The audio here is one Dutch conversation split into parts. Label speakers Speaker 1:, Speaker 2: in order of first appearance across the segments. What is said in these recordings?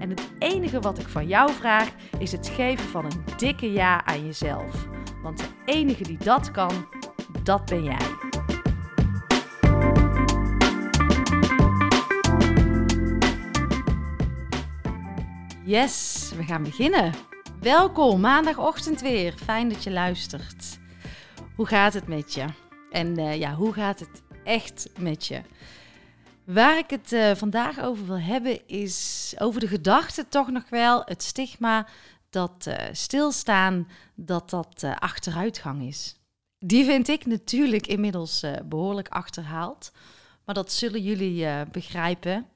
Speaker 1: En het enige wat ik van jou vraag is het geven van een dikke ja aan jezelf. Want de enige die dat kan, dat ben jij. Yes, we gaan beginnen. Welkom, maandagochtend weer. Fijn dat je luistert. Hoe gaat het met je? En uh, ja, hoe gaat het echt met je? Waar ik het uh, vandaag over wil hebben is over de gedachte toch nog wel, het stigma dat uh, stilstaan, dat dat uh, achteruitgang is. Die vind ik natuurlijk inmiddels behoorlijk achterhaald. Maar dat zullen jullie begrijpen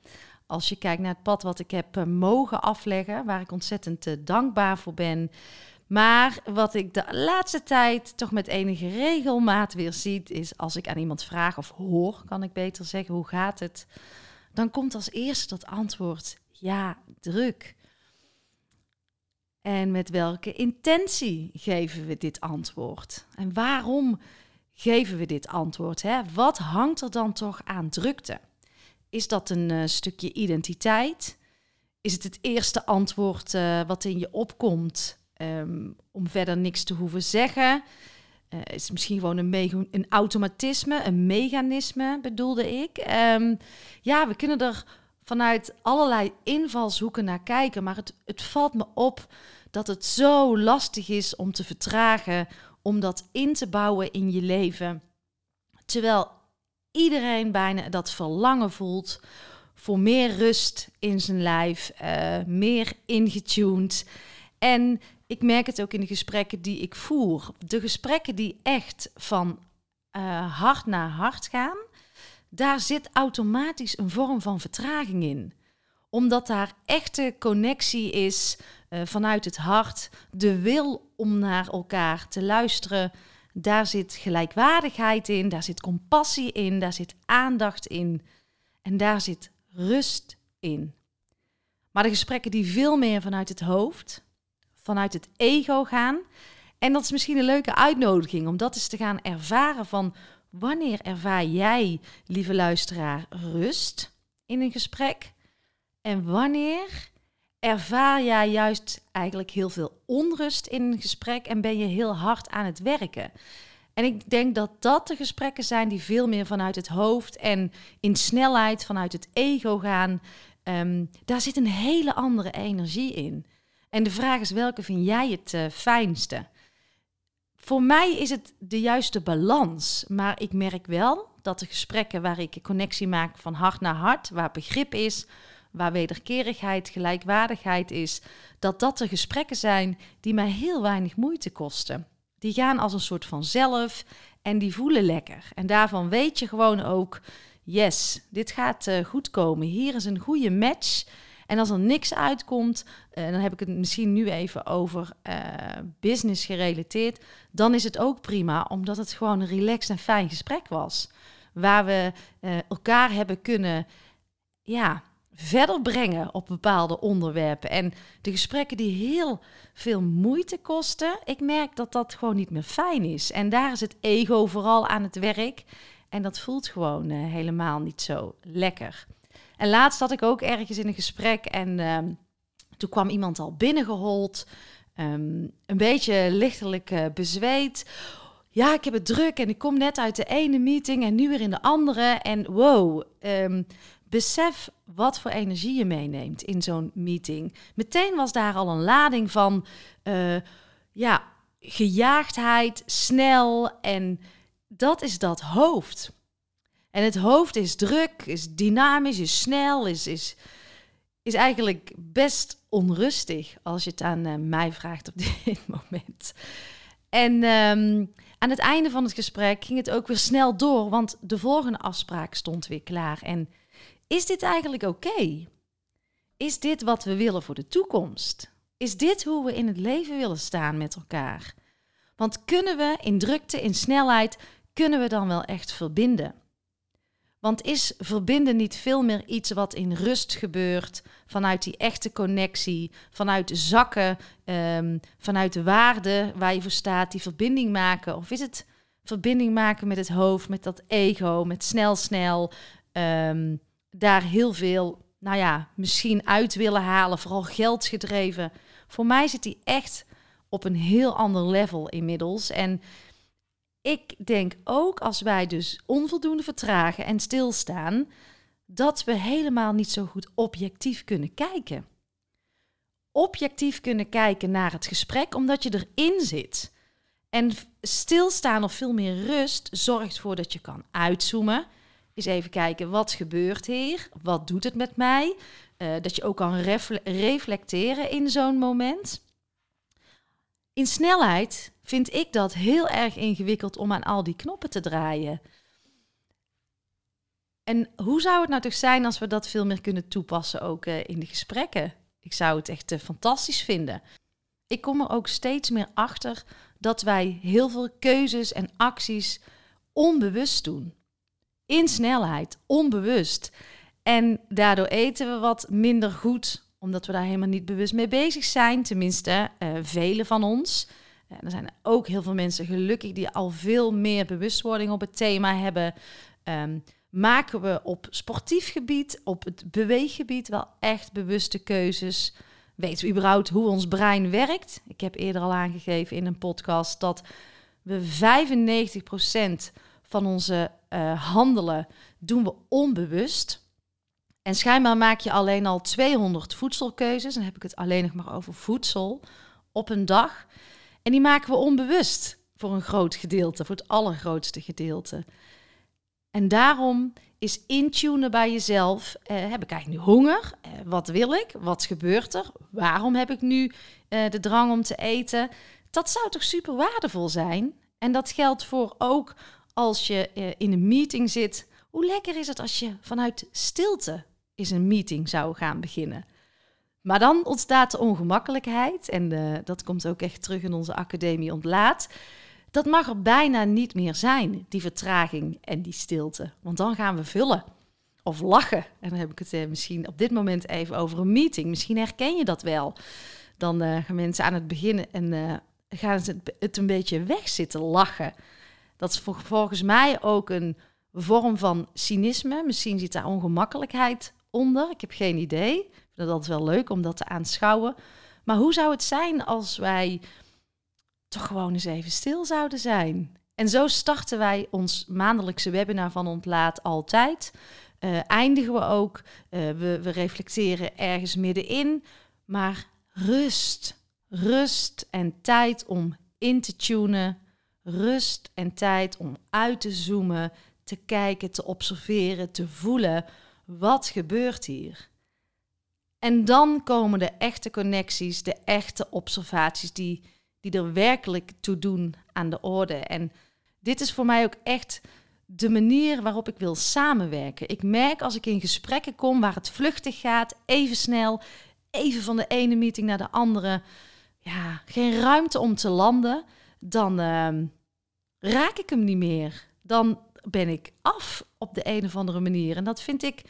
Speaker 1: als je kijkt naar het pad wat ik heb mogen afleggen, waar ik ontzettend dankbaar voor ben. Maar wat ik de laatste tijd toch met enige regelmaat weer zie, is als ik aan iemand vraag of hoor, kan ik beter zeggen, hoe gaat het? Dan komt als eerste dat antwoord, ja, druk. En met welke intentie geven we dit antwoord? En waarom geven we dit antwoord? Hè? Wat hangt er dan toch aan drukte? Is dat een uh, stukje identiteit? Is het het eerste antwoord uh, wat in je opkomt um, om verder niks te hoeven zeggen. Uh, is misschien gewoon een, een automatisme, een mechanisme bedoelde ik. Um, ja, we kunnen er vanuit allerlei invalshoeken naar kijken, maar het, het valt me op dat het zo lastig is om te vertragen, om dat in te bouwen in je leven. Terwijl iedereen bijna dat verlangen voelt voor meer rust in zijn lijf, uh, meer ingetuned. En ik merk het ook in de gesprekken die ik voer. De gesprekken die echt van uh, hart naar hart gaan, daar zit automatisch een vorm van vertraging in. Omdat daar echte connectie is uh, vanuit het hart, de wil om naar elkaar te luisteren. Daar zit gelijkwaardigheid in, daar zit compassie in, daar zit aandacht in en daar zit rust in. Maar de gesprekken die veel meer vanuit het hoofd, vanuit het ego gaan. En dat is misschien een leuke uitnodiging om dat eens te gaan ervaren van wanneer ervaar jij, lieve luisteraar, rust in een gesprek? En wanneer ervaar jij juist eigenlijk heel veel onrust in een gesprek en ben je heel hard aan het werken? En ik denk dat dat de gesprekken zijn die veel meer vanuit het hoofd en in snelheid vanuit het ego gaan. Um, daar zit een hele andere energie in. En de vraag is, welke vind jij het uh, fijnste? Voor mij is het de juiste balans. Maar ik merk wel dat de gesprekken waar ik een connectie maak van hart naar hart, waar begrip is, waar wederkerigheid, gelijkwaardigheid is, dat dat de gesprekken zijn die mij heel weinig moeite kosten. Die gaan als een soort van zelf en die voelen lekker. En daarvan weet je gewoon ook, yes, dit gaat uh, goed komen. Hier is een goede match. En als er niks uitkomt, uh, dan heb ik het misschien nu even over uh, business gerelateerd, dan is het ook prima, omdat het gewoon een relaxed en fijn gesprek was. Waar we uh, elkaar hebben kunnen ja, verder brengen op bepaalde onderwerpen. En de gesprekken die heel veel moeite kosten, ik merk dat dat gewoon niet meer fijn is. En daar is het ego vooral aan het werk. En dat voelt gewoon helemaal niet zo lekker. En laatst had ik ook ergens in een gesprek en uh, toen kwam iemand al binnengehold, um, een beetje lichtelijk uh, bezweet. Ja, ik heb het druk en ik kom net uit de ene meeting en nu weer in de andere. En wow, um, besef wat voor energie je meeneemt in zo'n meeting. Meteen was daar al een lading van, uh, ja, gejaagdheid, snel en dat is dat hoofd. En het hoofd is druk, is dynamisch, is snel, is, is, is eigenlijk best onrustig als je het aan eh, mij vraagt op dit moment. En ehm, aan het einde van het gesprek ging het ook weer snel door, want de volgende afspraak stond weer klaar. En is dit eigenlijk oké? Is dit wat we willen voor de toekomst? Is dit hoe we in het leven willen staan met elkaar? Want kunnen we in drukte, in snelheid, kunnen we dan wel echt verbinden? Want is verbinden niet veel meer iets wat in rust gebeurt, vanuit die echte connectie, vanuit zakken, um, vanuit de waarde waar je voor staat, die verbinding maken? Of is het verbinding maken met het hoofd, met dat ego, met snel, snel, um, daar heel veel, nou ja, misschien uit willen halen, vooral geldsgedreven? Voor mij zit die echt op een heel ander level inmiddels. En ik denk ook als wij dus onvoldoende vertragen en stilstaan, dat we helemaal niet zo goed objectief kunnen kijken. Objectief kunnen kijken naar het gesprek, omdat je erin zit. En stilstaan of veel meer rust zorgt ervoor dat je kan uitzoomen. Eens even kijken, wat gebeurt hier? Wat doet het met mij? Uh, dat je ook kan reflecteren in zo'n moment. In snelheid vind ik dat heel erg ingewikkeld om aan al die knoppen te draaien. En hoe zou het nou toch zijn als we dat veel meer kunnen toepassen ook uh, in de gesprekken? Ik zou het echt uh, fantastisch vinden. Ik kom er ook steeds meer achter dat wij heel veel keuzes en acties onbewust doen. In snelheid, onbewust. En daardoor eten we wat minder goed omdat we daar helemaal niet bewust mee bezig zijn. Tenminste, uh, velen van ons. Uh, er zijn ook heel veel mensen gelukkig die al veel meer bewustwording op het thema hebben. Um, maken we op sportief gebied, op het beweeggebied wel echt bewuste keuzes? Weten we überhaupt hoe ons brein werkt? Ik heb eerder al aangegeven in een podcast dat we 95% van onze uh, handelen doen we onbewust. En schijnbaar maak je alleen al 200 voedselkeuzes, dan heb ik het alleen nog maar over voedsel, op een dag. En die maken we onbewust voor een groot gedeelte, voor het allergrootste gedeelte. En daarom is intunen bij jezelf. Eh, heb ik eigenlijk nu honger? Eh, wat wil ik? Wat gebeurt er? Waarom heb ik nu eh, de drang om te eten? Dat zou toch super waardevol zijn? En dat geldt voor ook als je eh, in een meeting zit. Hoe lekker is het als je vanuit stilte is een meeting zou gaan beginnen. Maar dan ontstaat de ongemakkelijkheid, en uh, dat komt ook echt terug in onze academie ontlaat. Dat mag er bijna niet meer zijn, die vertraging en die stilte. Want dan gaan we vullen of lachen. En dan heb ik het eh, misschien op dit moment even over een meeting. Misschien herken je dat wel. Dan uh, gaan mensen aan het beginnen en gaan ze het een beetje wegzitten lachen. Dat is volgens mij ook een vorm van cynisme. Misschien zit daar ongemakkelijkheid onder. Ik heb geen idee. Ik vind het altijd wel leuk om dat te aanschouwen. Maar hoe zou het zijn als wij toch gewoon eens even stil zouden zijn? En zo starten wij ons maandelijkse webinar van Ontlaat altijd. Uh, eindigen we ook. Uh, we, we reflecteren ergens middenin. Maar rust. Rust en tijd om in te tunen. Rust en tijd om uit te zoomen, te kijken, te observeren, te voelen wat gebeurt hier? En dan komen de echte connecties, de echte observaties die, die er werkelijk toe doen aan de orde. En dit is voor mij ook echt de manier waarop ik wil samenwerken. Ik merk als ik in gesprekken kom waar het vluchtig gaat, even snel, even van de ene meeting naar de andere, ja, geen ruimte om te landen, dan uh, raak ik hem niet meer. Dan ben ik af op de een of andere manier. En dat vind ik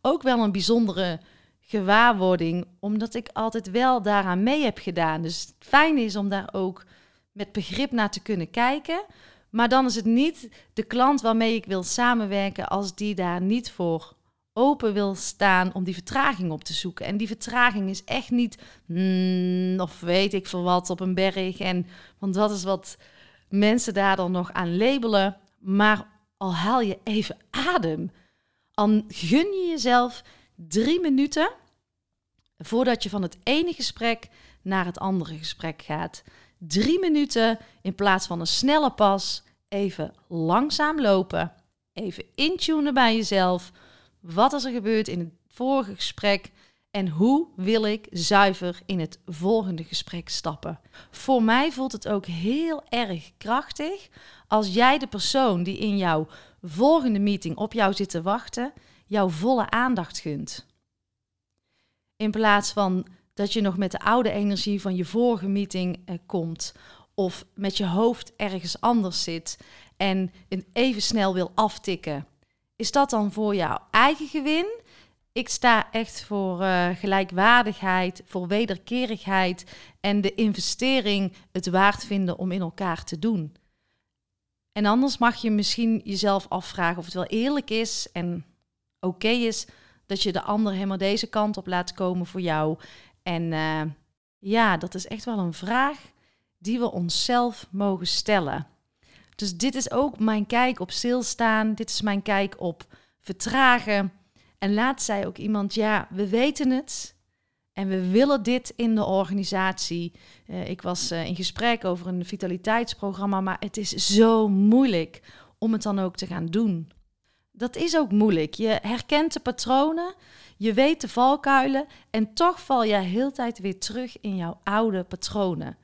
Speaker 1: ook wel een bijzondere gewaarwording, omdat ik altijd wel daaraan mee heb gedaan. Dus het fijn is om daar ook met begrip naar te kunnen kijken. Maar dan is het niet de klant waarmee ik wil samenwerken als die daar niet voor open wil staan om die vertraging op te zoeken. En die vertraging is echt niet, mm, of weet ik veel wat, op een berg. En, want dat is wat mensen daar dan nog aan labelen. Maar al haal je even adem. Al gun je jezelf drie minuten voordat je van het ene gesprek naar het andere gesprek gaat. drie minuten in plaats van een snelle pas even langzaam lopen. Even intunen bij jezelf. Wat is er gebeurd in het vorige gesprek? En hoe wil ik zuiver in het volgende gesprek stappen? Voor mij voelt het ook heel erg krachtig als jij de persoon die in jouw volgende meeting op jou zit te wachten, jouw volle aandacht gunt. In plaats van dat je nog met de oude energie van je vorige meeting eh, komt of met je hoofd ergens anders zit en even snel wil aftikken. Is dat dan voor jouw eigen gewin? Ik sta echt voor uh, gelijkwaardigheid, voor wederkerigheid en de investering het waard vinden om in elkaar te doen. En anders mag je misschien jezelf afvragen of het wel eerlijk is en oké is dat je de ander helemaal deze kant op laat komen voor jou. En uh, ja, dat is echt wel een vraag die we onszelf mogen stellen. Dus dit is ook mijn kijk op stilstaan. Dit is mijn kijk op vertragen. En laat zei ook iemand, ja, we weten het. En we willen dit in de organisatie. Uh, ik was uh, in gesprek over een vitaliteitsprogramma, maar het is zo moeilijk om het dan ook te gaan doen. Dat is ook moeilijk. Je herkent de patronen, je weet de valkuilen en toch val je heel tijd weer terug in jouw oude patronen.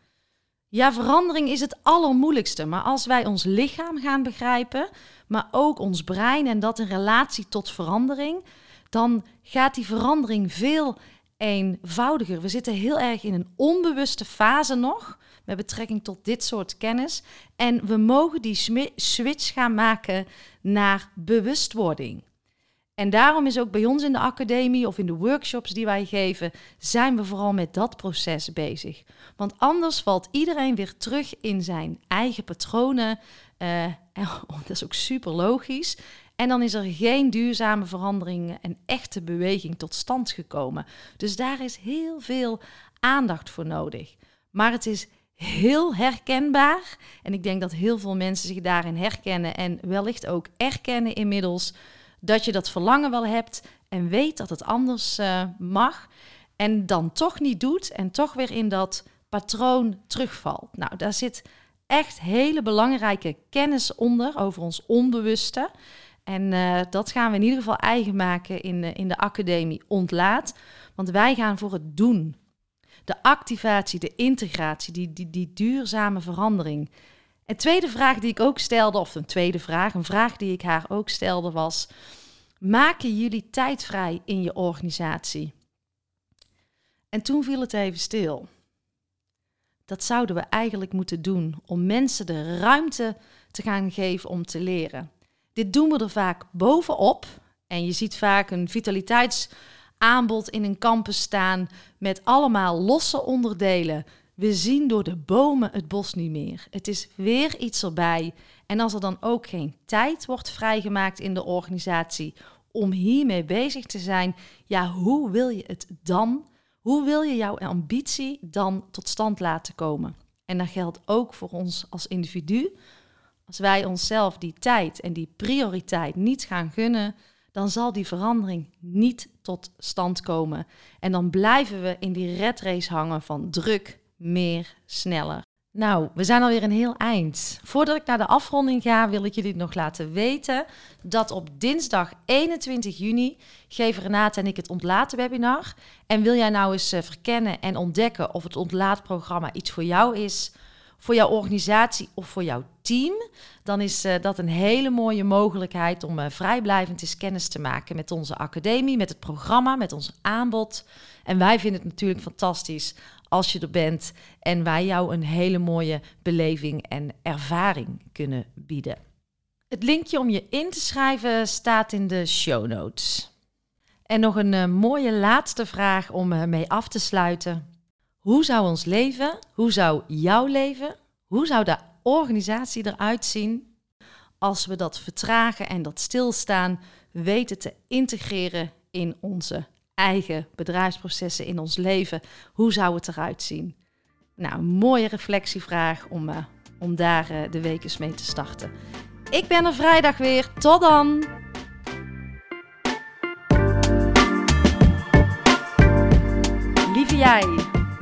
Speaker 1: Ja, verandering is het allermoeilijkste, maar als wij ons lichaam gaan begrijpen, maar ook ons brein en dat in relatie tot verandering, dan gaat die verandering veel eenvoudiger. We zitten heel erg in een onbewuste fase nog met betrekking tot dit soort kennis. En we mogen die switch gaan maken naar bewustwording. En daarom is ook bij ons in de academie of in de workshops die wij geven, zijn we vooral met dat proces bezig. Want anders valt iedereen weer terug in zijn eigen patronen. Uh, dat is ook super logisch. En dan is er geen duurzame verandering en echte beweging tot stand gekomen. Dus daar is heel veel aandacht voor nodig. Maar het is heel herkenbaar. En ik denk dat heel veel mensen zich daarin herkennen en wellicht ook erkennen inmiddels dat je dat verlangen wel hebt en weet dat het anders uh, mag. En dan toch niet doet en toch weer in dat patroon terugvalt. Nou, daar zit echt hele belangrijke kennis onder over ons onbewuste. En uh, dat gaan we in ieder geval eigen maken in, in de academie Ontlaat. Want wij gaan voor het doen. De activatie, de integratie, die, die, die duurzame verandering. En tweede vraag die ik ook stelde, of een tweede vraag, een vraag die ik haar ook stelde was: maken jullie tijd vrij in je organisatie? En toen viel het even stil. Dat zouden we eigenlijk moeten doen om mensen de ruimte te gaan geven om te leren. Dit doen we er vaak bovenop. En je ziet vaak een vitaliteitsaanbod in een campus staan met allemaal losse onderdelen. We zien door de bomen het bos niet meer. Het is weer iets erbij. En als er dan ook geen tijd wordt vrijgemaakt in de organisatie om hiermee bezig te zijn, ja, hoe wil je het dan? Hoe wil je jouw ambitie dan tot stand laten komen? En dat geldt ook voor ons als individu, als wij onszelf die tijd en die prioriteit niet gaan gunnen, dan zal die verandering niet tot stand komen. En dan blijven we in die red race hangen van druk, meer, sneller. Nou, we zijn alweer een heel eind. Voordat ik naar de afronding ga, wil ik jullie nog laten weten dat op dinsdag 21 juni geven Renate en ik het ontlaten webinar. En wil jij nou eens eh, verkennen en ontdekken of het ontlaatprogramma iets voor jou is, voor jouw organisatie of voor jouw team, dan is uh, dat een hele mooie mogelijkheid om uh, vrijblijvend eens kennis te maken met onze academie, met het programma, met ons aanbod. En wij vinden het natuurlijk fantastisch als je er bent en wij jou een hele mooie beleving en ervaring kunnen bieden. Het linkje om je in te schrijven staat in de show notes. En nog een uh, mooie laatste vraag om mee af te sluiten. Hoe zou ons leven, hoe zou jouw leven, hoe zou de organisatie eruit zien als we dat vertragen en dat stilstaan weten te integreren in onze eigen bedrijfsprocessen, in ons leven? Hoe zou het eruit zien? Nou, een mooie reflectievraag om, uh, om daar uh, de week eens mee te starten. Ik ben er vrijdag weer. Tot dan!